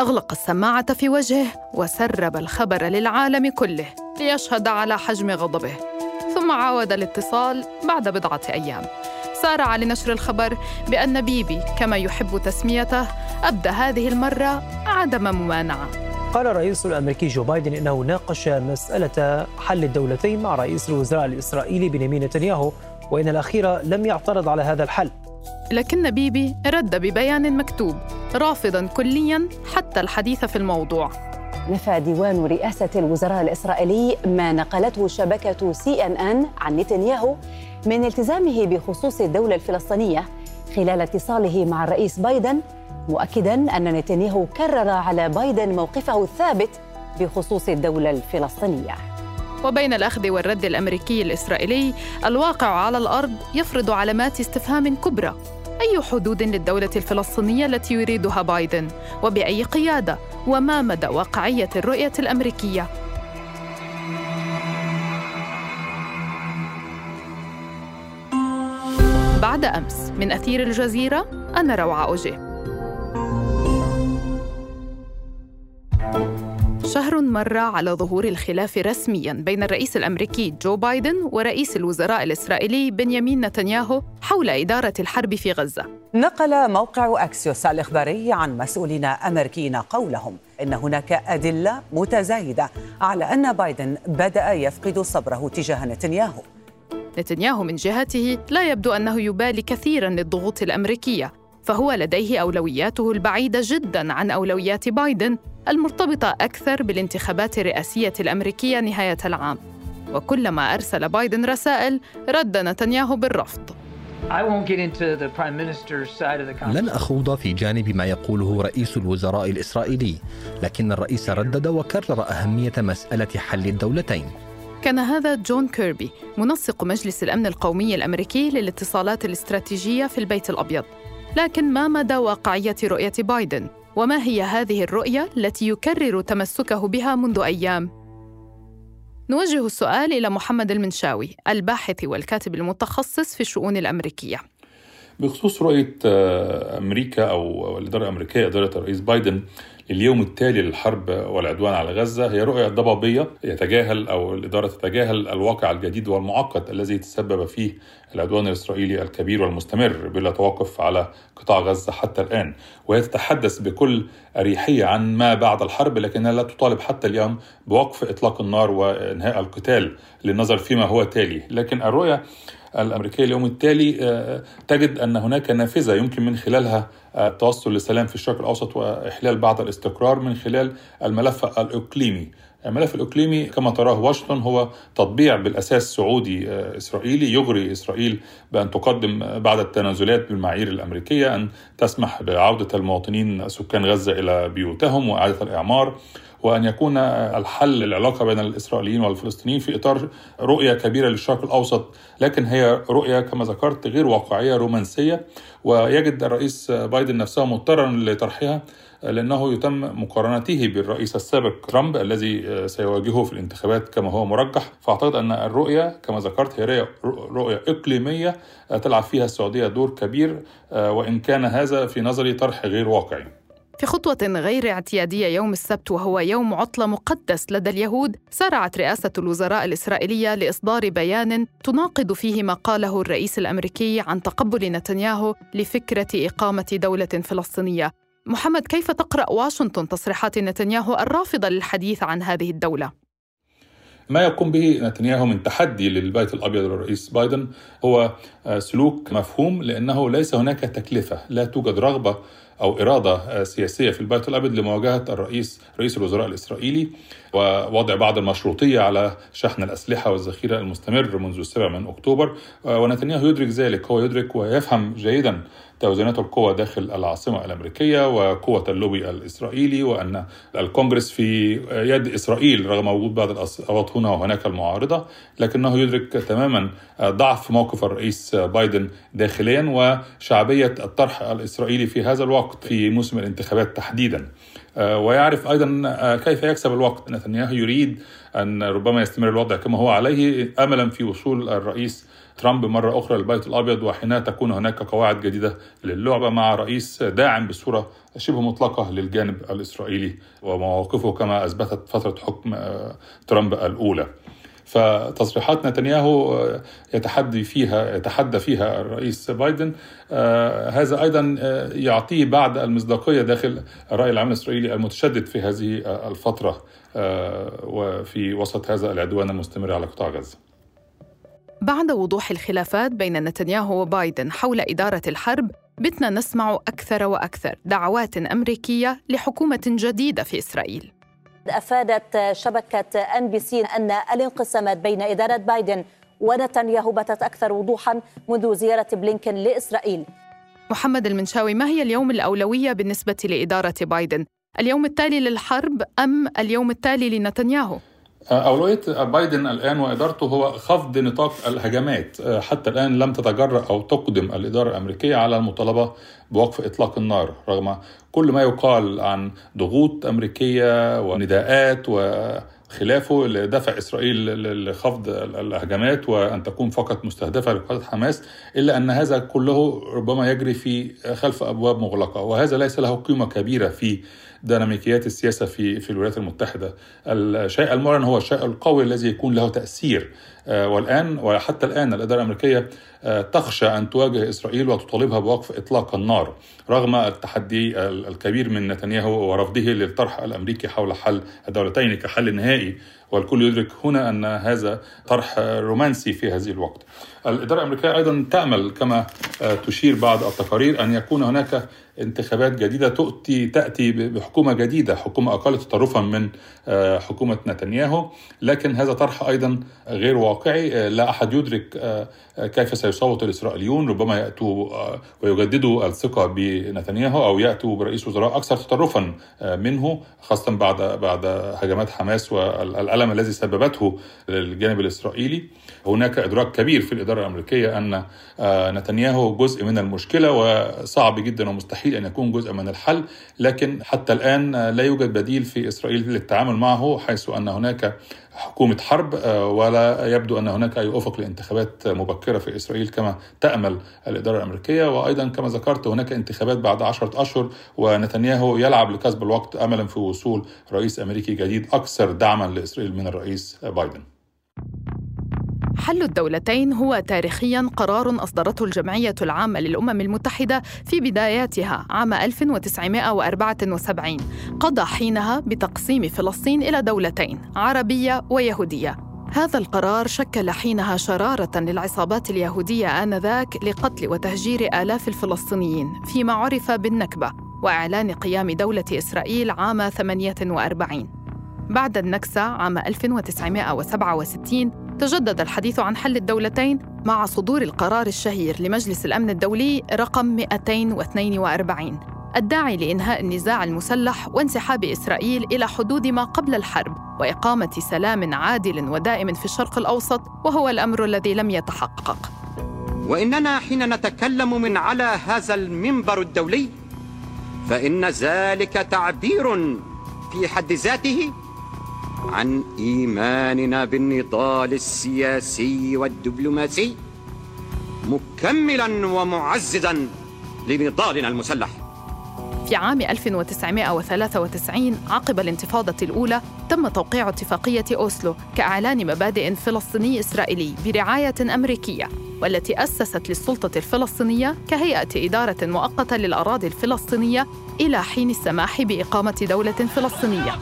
أغلق السماعة في وجهه وسرب الخبر للعالم كله ليشهد على حجم غضبه ثم عاود الاتصال بعد بضعة أيام. سارع لنشر الخبر بأن بيبي كما يحب تسميته أبدى هذه المرة عدم ممانعة. قال الرئيس الأمريكي جو بايدن إنه ناقش مسألة حل الدولتين مع رئيس الوزراء الإسرائيلي بنيامين نتنياهو وإن الأخير لم يعترض على هذا الحل. لكن بيبي رد ببيان مكتوب رافضا كليا حتى الحديث في الموضوع. نفى ديوان رئاسة الوزراء الإسرائيلي ما نقلته شبكة سي أن أن عن نتنياهو من التزامه بخصوص الدولة الفلسطينية خلال اتصاله مع الرئيس بايدن مؤكدا أن نتنياهو كرر على بايدن موقفه الثابت بخصوص الدولة الفلسطينية. وبين الأخذ والرد الأمريكي الإسرائيلي الواقع على الأرض يفرض علامات استفهام كبرى. أي حدود للدولة الفلسطينية التي يريدها بايدن؟ وبأي قيادة؟ وما مدى واقعية الرؤية الأمريكية؟ بعد أمس من أثير الجزيرة أنا روعة أوجي. شهر مر على ظهور الخلاف رسميا بين الرئيس الأمريكي جو بايدن ورئيس الوزراء الإسرائيلي بنيامين نتنياهو حول إدارة الحرب في غزة. نقل موقع أكسيوس الإخباري عن مسؤولين أمريكيين قولهم إن هناك أدلة متزايدة على أن بايدن بدأ يفقد صبره تجاه نتنياهو. نتنياهو من جهته لا يبدو أنه يبالي كثيرا للضغوط الأمريكية فهو لديه أولوياته البعيدة جدا عن أولويات بايدن المرتبطة أكثر بالانتخابات الرئاسية الأمريكية نهاية العام. وكلما أرسل بايدن رسائل رد نتنياهو بالرفض. لن أخوض في جانب ما يقوله رئيس الوزراء الإسرائيلي لكن الرئيس ردد وكرر أهمية مسألة حل الدولتين. كان هذا جون كيربي منسق مجلس الأمن القومي الأمريكي للاتصالات الاستراتيجية في البيت الأبيض. لكن ما مدى واقعية رؤية بايدن؟ وما هي هذه الرؤية التي يكرر تمسكه بها منذ أيام؟ نوجه السؤال إلى محمد المنشاوي الباحث والكاتب المتخصص في الشؤون الأمريكية بخصوص رؤية أمريكا أو الإدارة الأمريكية إدارة الرئيس بايدن اليوم التالي للحرب والعدوان على غزة هي رؤية ضبابية يتجاهل أو الإدارة تتجاهل الواقع الجديد والمعقد الذي تسبب فيه العدوان الإسرائيلي الكبير والمستمر بلا توقف على قطاع غزة حتى الآن. وهي تتحدث بكل أريحية عن ما بعد الحرب لكنها لا تطالب حتى اليوم بوقف إطلاق النار وإنهاء القتال للنظر فيما هو تالي. لكن الرؤية الأمريكية اليوم التالي تجد أن هناك نافذة يمكن من خلالها التوصل لسلام في الشرق الأوسط وإحلال بعض الاستقرار من خلال الملف الإقليمي. الملف الإقليمي كما تراه واشنطن هو تطبيع بالأساس سعودي إسرائيلي. يغري إسرائيل بأن تقدم بعد التنازلات بالمعايير الأمريكية أن تسمح بعودة المواطنين سكان غزة إلى بيوتهم وإعادة الإعمار وأن يكون الحل العلاقه بين الإسرائيليين والفلسطينيين في إطار رؤية كبيرة للشرق الأوسط. لكن هي رؤية كما ذكرت غير واقعية رومانسية ويجد الرئيس بايدن نفسه مضطرا لطرحها. لأنه يتم مقارنته بالرئيس السابق ترامب الذي سيواجهه في الانتخابات كما هو مرجح فأعتقد أن الرؤية كما ذكرت هي رؤية إقليمية تلعب فيها السعودية دور كبير وإن كان هذا في نظري طرح غير واقعي في خطوة غير اعتيادية يوم السبت وهو يوم عطلة مقدس لدى اليهود، سارعت رئاسة الوزراء الإسرائيلية لإصدار بيان تناقض فيه ما قاله الرئيس الأمريكي عن تقبل نتنياهو لفكرة إقامة دولة فلسطينية. محمد كيف تقرأ واشنطن تصريحات نتنياهو الرافضة للحديث عن هذه الدولة؟ ما يقوم به نتنياهو من تحدي للبيت الأبيض والرئيس بايدن هو سلوك مفهوم لأنه ليس هناك تكلفة، لا توجد رغبة أو إرادة سياسية في البيت الأبيض لمواجهة الرئيس رئيس الوزراء الإسرائيلي ووضع بعض المشروطية على شحن الأسلحة والذخيرة المستمر منذ السابع من أكتوبر ونتنياهو يدرك ذلك هو يدرك ويفهم جيدا توازنات القوى داخل العاصمة الأمريكية وقوة اللوبي الإسرائيلي وأن الكونغرس في يد إسرائيل رغم وجود بعض الأصوات هنا وهناك المعارضة لكنه يدرك تماما ضعف موقف الرئيس بايدن داخليا وشعبية الطرح الإسرائيلي في هذا الوقت في موسم الانتخابات تحديدا. ويعرف أيضا كيف يكسب الوقت؟ نتنياهو يريد أن ربما يستمر الوضع كما هو عليه املا في وصول الرئيس ترامب مرة أخرى للبيت الأبيض وحينها تكون هناك قواعد جديدة للعبة مع رئيس داعم بصورة شبه مطلقة للجانب الإسرائيلي ومواقفه كما أثبتت فترة حكم ترامب الأولى فتصريحات نتنياهو يتحدي فيها يتحدى فيها الرئيس بايدن آه هذا أيضا يعطيه بعض المصداقية داخل الرأي العام الإسرائيلي المتشدد في هذه الفترة آه وفي وسط هذا العدوان المستمر على قطاع غزة. بعد وضوح الخلافات بين نتنياهو وبايدن حول إدارة الحرب بتنا نسمع أكثر وأكثر دعوات أمريكية لحكومة جديدة في إسرائيل. أفادت شبكة NBC أن الانقسامات بين إدارة بايدن ونتنياهو باتت أكثر وضوحا منذ زيارة بلينكن لإسرائيل. محمد المنشاوي ما هي اليوم الأولوية بالنسبة لإدارة بايدن؟ اليوم التالي للحرب أم اليوم التالي لنتنياهو؟ أولوية بايدن الآن وإدارته هو خفض نطاق الهجمات حتى الآن لم تتجرأ أو تقدم الإدارة الأمريكية على المطالبة بوقف إطلاق النار رغم كل ما يقال عن ضغوط أمريكية ونداءات وخلافه اللي دفع إسرائيل لخفض الهجمات وأن تكون فقط مستهدفة لقادة حماس إلا أن هذا كله ربما يجري في خلف أبواب مغلقة وهذا ليس له قيمة كبيرة في ديناميكيات السياسة في في الولايات المتحدة. الشيء المعلن هو الشيء القوي الذي يكون له تأثير والآن وحتى الآن الإدارة الأمريكية تخشى أن تواجه إسرائيل وتطالبها بوقف إطلاق النار رغم التحدي الكبير من نتنياهو ورفضه للطرح الأمريكي حول حل الدولتين كحل نهائي. والكل يدرك هنا أن هذا طرح رومانسي في هذه الوقت. الإدارة الأمريكية أيضا تامل كما تشير بعض التقارير أن يكون هناك انتخابات جديدة تؤتي تأتي بحكومة جديدة، حكومة أقل تطرفا من حكومة نتنياهو، لكن هذا طرح أيضا غير واقعي، لا أحد يدرك كيف سيصوت الاسرائيليون، ربما يأتوا ويجددوا الثقة بنتنياهو أو يأتوا برئيس وزراء أكثر تطرفا منه خاصة بعد بعد هجمات حماس والألم الذي سببته للجانب الإسرائيلي. هناك إدراك كبير في الإدارة الأمريكية أن نتنياهو جزء من المشكلة وصعب جدا ومستحيل أن يكون جزء من الحل لكن حتى الآن لا يوجد بديل في إسرائيل للتعامل معه حيث أن هناك حكومة حرب ولا يبدو أن هناك أي أفق لانتخابات مبكرة في إسرائيل كما تأمل الإدارة الأمريكية. وأيضا كما ذكرت هناك انتخابات بعد عشرة أشهر ونتنياهو يلعب لكسب الوقت أملا في وصول رئيس أمريكي جديد أكثر دعما لإسرائيل من الرئيس بايدن. حل الدولتين هو تاريخيا قرار أصدرته الجمعية العامة للأمم المتحدة في بداياتها عام 1974 قضى حينها بتقسيم فلسطين إلى دولتين عربية ويهودية. هذا القرار شكل حينها شرارة للعصابات اليهودية آنذاك لقتل وتهجير آلاف الفلسطينيين فيما عرف بالنكبة وإعلان قيام دولة إسرائيل عام 48 بعد النكسة عام 1967 تجدد الحديث عن حل الدولتين مع صدور القرار الشهير لمجلس الأمن الدولي رقم 242 الداعي لإنهاء النزاع المسلح وانسحاب إسرائيل إلى حدود ما قبل الحرب وإقامة سلام عادل ودائم في الشرق الأوسط وهو الأمر الذي لم يتحقق. وإننا حين نتكلم من على هذا المنبر الدولي فإن ذلك تعبير في حد ذاته عن إيماننا بالنضال السياسي والدبلوماسي مكملا ومعززا لنضالنا المسلح. في عام 1993 عقب الانتفاضة الأولى تم توقيع اتفاقية أوسلو كإعلان مبادئ فلسطيني إسرائيلي برعاية أمريكية والتي أسست للسلطة الفلسطينية كهيئة إدارة مؤقتة للأراضي الفلسطينية إلى حين السماح بإقامة دولة فلسطينية.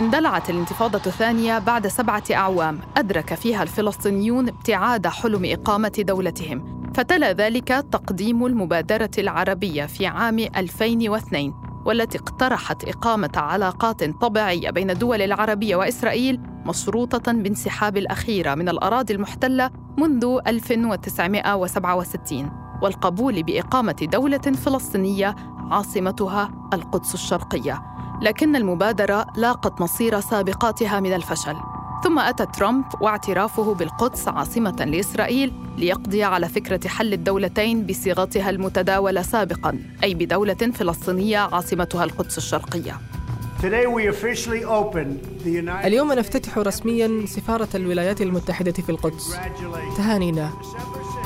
اندلعت الانتفاضة الثانية بعد سبعة أعوام أدرك فيها الفلسطينيون ابتعاد حلم إقامة دولتهم فتلا ذلك تقديم المبادرة العربية في عام 2002 والتي اقترحت إقامة علاقات طبيعية بين الدول العربية وإسرائيل مشروطة بانسحاب الأخيرة من الأراضي المحتلة منذ 1967 والقبول بإقامة دولة فلسطينية عاصمتها القدس الشرقية. لكن المبادرة لاقت مصير سابقاتها من الفشل. ثم أتى ترامب واعترافه بالقدس عاصمة لإسرائيل ليقضي على فكرة حل الدولتين بصيغتها المتداولة سابقاً أي بدولة فلسطينية عاصمتها القدس الشرقية. اليوم نفتتح رسميا سفارة الولايات المتحدة في القدس. تهانينا.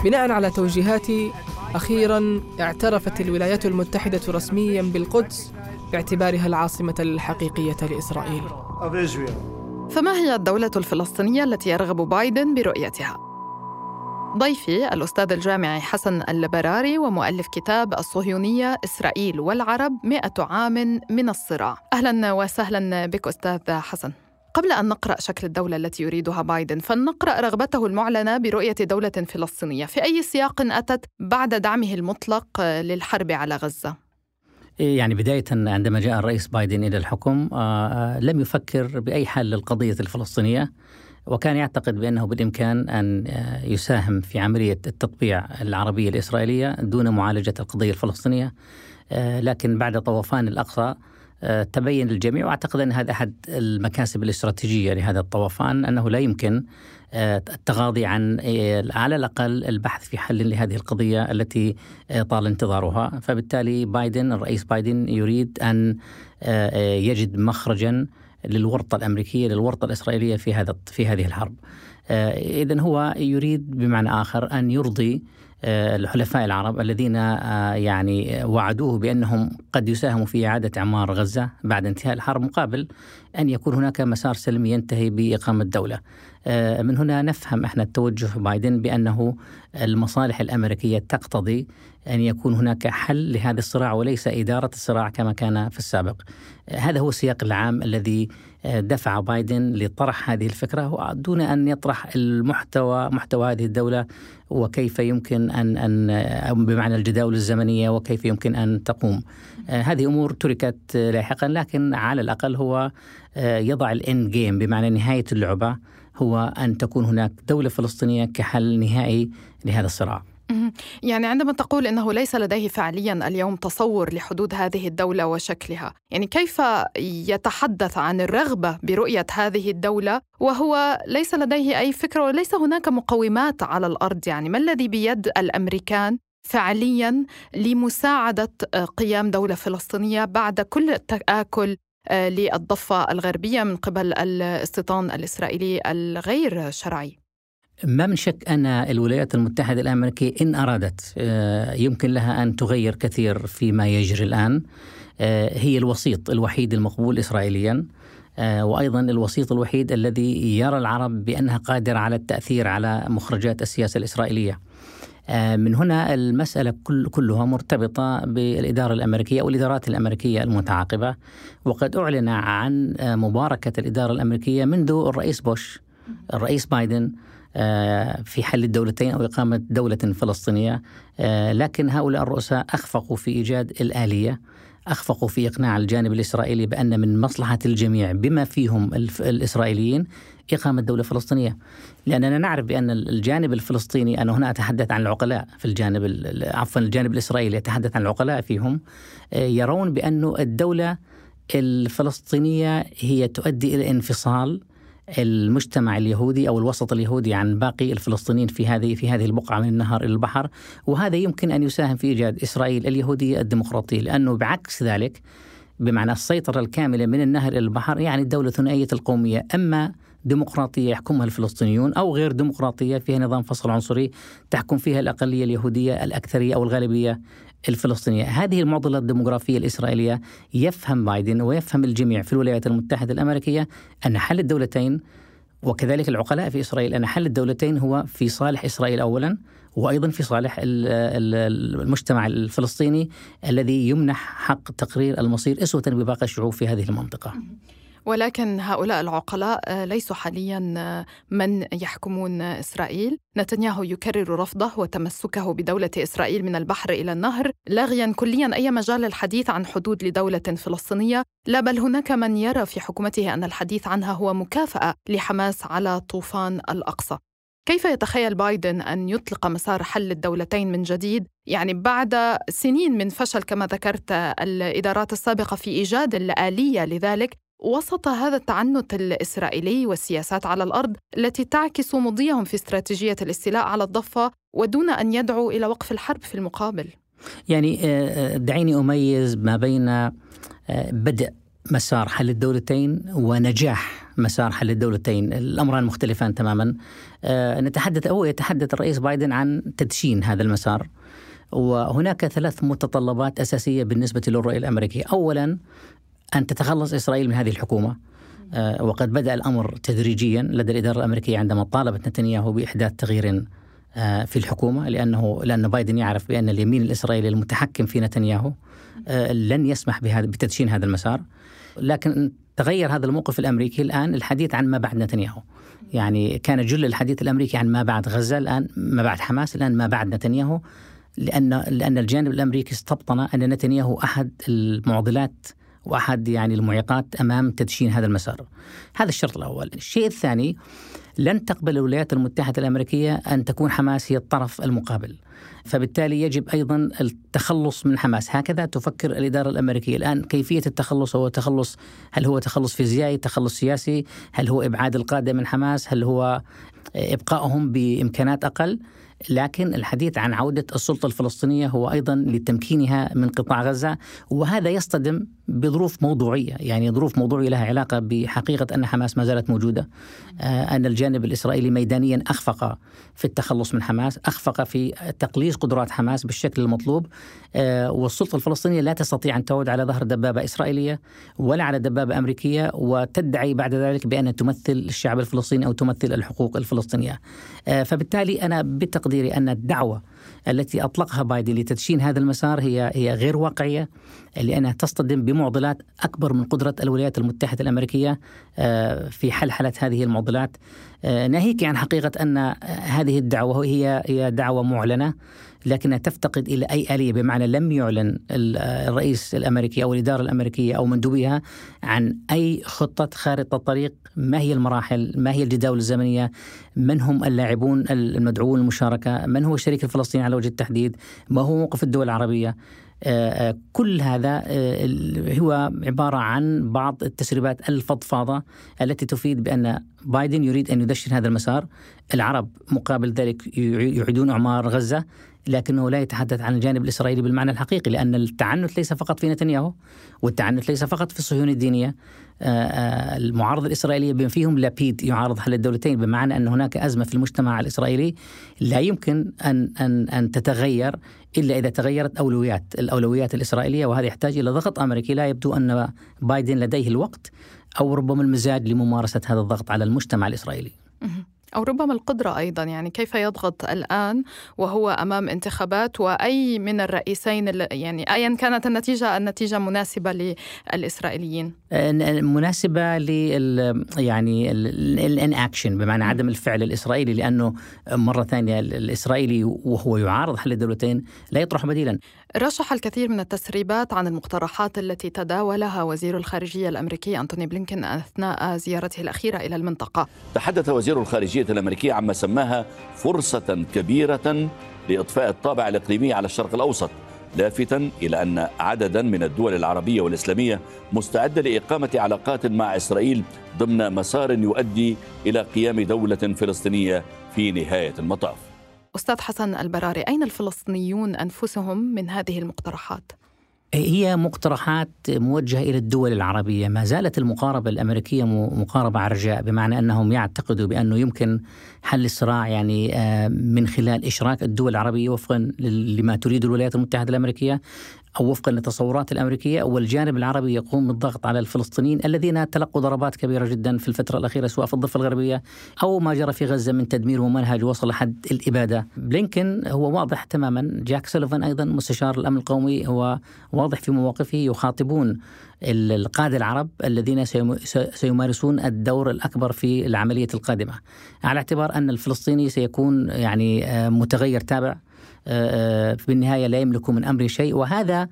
بناء على توجيهاتي أخيرا اعترفت الولايات المتحدة رسميا بالقدس باعتبارها العاصمة الحقيقية لإسرائيل. فما هي الدولة الفلسطينية التي يرغب بايدن برؤيتها؟ ضيفي الأستاذ الجامعي حسن اللبراري ومؤلف كتاب الصهيونية إسرائيل والعرب مئة عام من الصراع. أهلا وسهلا بك أستاذ حسن. قبل أن نقرأ شكل الدولة التي يريدها بايدن فلنقرأ رغبته المعلنة برؤية دولة فلسطينية. في أي سياق أتت بعد دعمه المطلق للحرب على غزة؟ يعني بداية عندما جاء الرئيس بايدن إلى الحكم لم يفكر بأي حل للقضية الفلسطينية وكان يعتقد بأنه بالإمكان أن يساهم في عملية التطبيع العربية الإسرائيلية دون معالجة القضية الفلسطينية. لكن بعد طوفان الأقصى تبين للجميع وأعتقد أن هذا أحد المكاسب الاستراتيجية لهذا الطوفان أنه لا يمكن التغاضي عن على الأقل البحث في حل لهذه القضية التي طال انتظارها، فبالتالي بايدن الرئيس بايدن يريد أن يجد مخرجا للورطة الأمريكية للورطة الإسرائيلية في هذا في هذه الحرب. اذا هو يريد بمعنى آخر أن يرضي الحلفاء العرب الذين يعني وعدوه بأنهم قد يساهموا في إعادة إعمار غزة بعد انتهاء الحرب مقابل أن يكون هناك مسار سلمي ينتهي بإقامة دولة. من هنا نفهم إحنا التوجه بايدن بأنه المصالح الأمريكية تقتضي أن يكون هناك حل لهذا الصراع وليس إدارة الصراع كما كان في السابق. هذا هو السياق العام الذي دفع بايدن لطرح هذه الفكرة دون أن يطرح المحتوى محتوى هذه الدولة وكيف يمكن ان ان بمعنى الجداول الزمنية وكيف يمكن أن تقوم. هذه أمور تركت لاحقا لكن على الأقل هو يضع الإند جيم بمعنى نهاية اللعبة هو أن تكون هناك دولة فلسطينية كحل نهائي لهذا الصراع. يعني عندما تقول إنه ليس لديه فعليا اليوم تصور لحدود هذه الدولة وشكلها، يعني كيف يتحدث عن الرغبة برؤية هذه الدولة وهو ليس لديه أي فكرة وليس هناك مقومات على الأرض، يعني ما الذي بيد الأمريكان فعليا لمساعدة قيام دولة فلسطينية بعد كل التآكل للضفة الغربية من قبل الاستيطان الإسرائيلي الغير شرعي؟ ما من شك أن الولايات المتحدة الأمريكية إن أرادت يمكن لها أن تغير كثير فيما يجري الآن. هي الوسيط الوحيد المقبول اسرائيليا. وأيضا الوسيط الوحيد الذي يرى العرب بأنها قادرة على التأثير على مخرجات السياسة الإسرائيلية. من هنا المسألة كل كلها مرتبطة بالإدارة الأمريكية أو الإدارات الأمريكية المتعاقبة. وقد أعلن عن مباركة الإدارة الأمريكية منذ الرئيس بوش الرئيس بايدن في حل الدولتين أو إقامة دولة فلسطينية. لكن هؤلاء الرؤساء أخفقوا في إيجاد الآلية أخفقوا في إقناع الجانب الإسرائيلي بأن من مصلحة الجميع بما فيهم الإسرائيليين إقامة دولة فلسطينية. لأننا نعرف بأن الجانب الفلسطيني أنا هنا أتحدث عن العقلاء في الجانب عفوا الجانب الإسرائيلي يتحدث عن العقلاء فيهم. يرون بأن الدولة الفلسطينية هي تؤدي إلى انفصال المجتمع اليهودي أو الوسط اليهودي عن باقي الفلسطينيين في هذه في هذه البقعة من النهر إلى البحر. وهذا يمكن أن يساهم في إيجاد إسرائيل اليهودية الديمقراطية لأنه بعكس ذلك بمعنى السيطرة الكاملة من النهر إلى البحر يعني الدولة ثنائية القومية أما ديمقراطية يحكمها الفلسطينيون أو غير ديمقراطية فيها نظام فصل عنصري تحكم فيها الأقلية اليهودية الأكثرية أو الغالبية الفلسطينية، هذه المعضلة الديموغرافية الإسرائيلية. يفهم بايدن ويفهم الجميع في الولايات المتحدة الأمريكية أن حل الدولتين وكذلك العقلاء في إسرائيل أن حل الدولتين هو في صالح إسرائيل اولا وأيضا في صالح المجتمع الفلسطيني الذي يمنح حق تقرير المصير أسوة بباقي الشعوب في هذه المنطقة. ولكن هؤلاء العقلاء ليسوا حاليا من يحكمون إسرائيل، نتنياهو يكرر رفضه وتمسكه بدولة إسرائيل من البحر إلى النهر، لاغيا كليا أي مجال للحديث عن حدود لدولة فلسطينية، لا بل هناك من يرى في حكومته أن الحديث عنها هو مكافأة لحماس على طوفان الأقصى. كيف يتخيل بايدن أن يطلق مسار حل الدولتين من جديد؟ يعني بعد سنين من فشل كما ذكرت الإدارات السابقة في إيجاد الآلية لذلك وسط هذا التعنت الإسرائيلي والسياسات على الأرض التي تعكس مضيهم في استراتيجية الاستيلاء على الضفة ودون أن يدعوا إلى وقف الحرب في المقابل. يعني دعيني أميز ما بين بدء مسار حل الدولتين ونجاح مسار حل الدولتين. الأمران مختلفان تماما. آه، نتحدث أو يتحدث الرئيس بايدن عن تدشين هذا المسار. وهناك ثلاث متطلبات أساسية بالنسبة للرؤية الأمريكية أولا أن تتخلص إسرائيل من هذه الحكومة. آه، وقد بدأ الأمر تدريجيا لدى الإدارة الأمريكية عندما طالبت نتنياهو بإحداث تغيير آه، في الحكومة لأنه لأن بايدن يعرف بأن اليمين الإسرائيلي المتحكم في نتنياهو لن يسمح بهذا بتدشين هذا المسار. لكن تغير هذا الموقف الأمريكي الآن الحديث عن ما بعد نتنياهو. يعني كان جل الحديث الأمريكي عن ما بعد غزة الآن ما بعد حماس الآن ما بعد نتنياهو. لأن لأن الجانب الأمريكي استبطن أن نتنياهو أحد المعضلات وأحد يعني المعيقات أمام تدشين هذا المسار. هذا الشرط الأول، الشيء الثاني لن تقبل الولايات المتحدة الأمريكية أن تكون حماس هي الطرف المقابل. فبالتالي يجب أيضا التخلص من حماس، هكذا تفكر الإدارة الأمريكية الآن. كيفية التخلص هو تخلص؟ هل هو تخلص فيزيائي، تخلص سياسي، هل هو إبعاد القادة من حماس، هل هو إبقائهم بإمكانات أقل؟ لكن الحديث عن عودة السلطة الفلسطينية هو أيضا لتمكينها من قطاع غزة. وهذا يصطدم بظروف موضوعية. يعني ظروف موضوعية لها علاقة بحقيقة أن حماس ما زالت موجودة. آه، أن الجانب الإسرائيلي ميدانيا أخفق في التخلص من حماس أخفق في تقليص قدرات حماس بالشكل المطلوب. آه، والسلطة الفلسطينية لا تستطيع أن تعود على ظهر دبابة إسرائيلية ولا على دبابة أمريكية وتدعي بعد ذلك بأن تمثل الشعب الفلسطيني أو تمثل الحقوق الفلسطينية. آه، فبالتالي أنا بتقديري أن الدعوة التي أطلقها بايدن لتدشين هذا المسار هي هي غير واقعية لأنها تصطدم بمعضلات أكبر من قدرة الولايات المتحدة الأمريكية آه، في حلحلة هذه المعضلات. ناهيك عن حقيقة أن هذه الدعوة هي هي دعوة معلنة. لكنها تفتقد إلى أي آلية بمعنى لم يعلن الرئيس الأمريكي أو الإدارة الأمريكية أو مندوبيها عن أي خطة خارطة طريق. ما هي المراحل، ما هي الجداول الزمنية، من هم اللاعبون المدعوون للمشاركه، من هو الشريك الفلسطيني على وجه التحديد، ما هو موقف الدول العربية، آه، آه، كل هذا آه، هو عبارة عن بعض التسريبات الفضفاضة التي تفيد بأن بايدن يريد أن يدشن هذا المسار. العرب مقابل ذلك يعيدون أعمار غزة. لكنه لا يتحدث عن الجانب الإسرائيلي بالمعنى الحقيقي لأن التعنت ليس فقط في نتنياهو والتعنت ليس فقط في الصهيونية الدينية. المعارضة الإسرائيلية بما فيهم لابيد يعارض حل الدولتين بمعنى أن هناك أزمة في المجتمع الإسرائيلي لا يمكن أن أن أن تتغير إلا إذا تغيرت أولويات الأولويات الإسرائيلية وهذا يحتاج إلى ضغط أمريكي. لا يبدو أن بايدن لديه الوقت أو ربما المزاج لممارسة هذا الضغط على المجتمع الإسرائيلي. أو ربما القدرة أيضا يعني كيف يضغط الآن وهو أمام انتخابات وأي من الرئيسين يعني أيا كانت النتيجة النتيجة مناسبة للإسرائيليين؟ مناسبة لل يعني الان اكشن بمعنى عدم الفعل الإسرائيلي لأنه مرة ثانية الإسرائيلي وهو يعارض حل الدولتين لا يطرح بديلا. رشح الكثير من التسريبات عن المقترحات التي تداولها وزير الخارجية الأمريكي أنتوني بلينكين أثناء زيارته الأخيرة إلى المنطقة. تحدث وزير الخارجية الأمريكية عما سماها فرصة كبيرة لإطفاء الطابع الإقليمي على الشرق الأوسط لافتا إلى أن عددا من الدول العربية والإسلامية مستعدة لإقامة علاقات مع إسرائيل ضمن مسار يؤدي إلى قيام دولة فلسطينية في نهاية المطاف. أستاذ حسن البراري أين الفلسطينيون أنفسهم من هذه المقترحات؟ هي مقترحات موجهة إلى الدول العربية ما زالت المقاربة الأمريكية مقاربة عرجاء بمعنى أنهم يعتقدوا بأنه يمكن حل الصراع يعني آه، من خلال إشراك الدول العربية وفقا لما تريد الولايات المتحدة الأمريكية أو وفقا للتصورات الأمريكية والجانب العربي يقوم بالضغط على الفلسطينيين الذين تلقوا ضربات كبيرة جدا في الفترة الأخيرة سواء في الضفة الغربية أو ما جرى في غزة من تدمير ومنهج وصل حد الإبادة. بلينكن هو واضح تماما جاك سوليفان أيضا مستشار الأمن القومي هو واضح في مواقفه يخاطبون القادة العرب الذين سيمارسون الدور الأكبر في العملية القادمة. على اعتبار أن الفلسطيني سيكون يعني آه، متغير تابع آه، آه، في النهايه لا يملك من أمره شيء. وهذا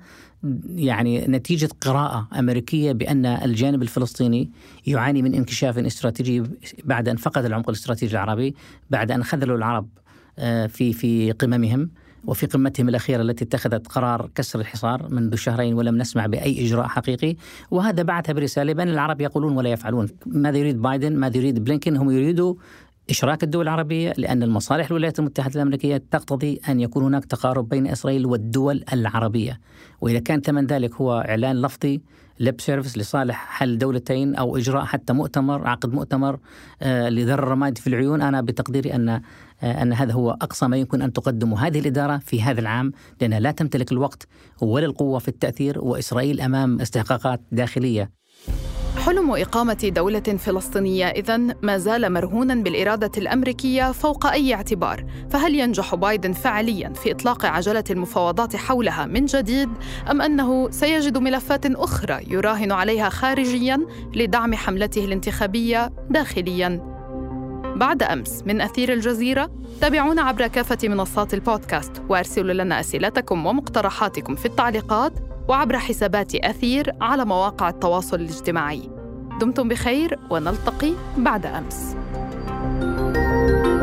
يعني نتيجة قراءة أمريكية بأن الجانب الفلسطيني يعاني من انكشاف استراتيجي بعد أن فقد العمق الاستراتيجي العربي بعد أن خذلوا العرب آه، في في قممهم وفي قمتهم الأخيرة التي اتخذت قرار كسر الحصار منذ شهرين ولم نسمع بأي إجراء حقيقي. وهذا بعثها برسالة بأن العرب يقولون ولا يفعلون. ماذا يريد بايدن؟ ماذا يريد بلينكن؟ هم يريدوا إشراك الدول العربية لأن المصالح الولايات المتحدة الأمريكية تقتضي أن يكون هناك تقارب بين إسرائيل والدول العربية. وإذا كان ثمن ذلك هو إعلان لفظي لب سيرفيس لصالح حل دولتين أو إجراء حتى مؤتمر عقد مؤتمر آه، لذر الرماد في العيون أنا بتقديري أن آه، أن هذا هو أقصى ما يمكن أن تقدمه هذه الإدارة في هذا العام لأنها لا تمتلك الوقت ولا القوة في التأثير وإسرائيل أمام استحقاقات داخلية. حلم إقامة دولة فلسطينية إذن ما زال مرهونا بالإرادة الأمريكية فوق أي اعتبار، فهل ينجح بايدن فعليا في إطلاق عجلة المفاوضات حولها من جديد أم أنه سيجد ملفات أخرى يراهن عليها خارجيا لدعم حملته الانتخابية داخليا؟ بعد أمس من أثير الجزيرة تابعونا عبر كافة منصات البودكاست وأرسلوا لنا أسئلتكم ومقترحاتكم في التعليقات وعبر حسابات أثير على مواقع التواصل الاجتماعي دمتم بخير ونلتقي بعد أمس. thank you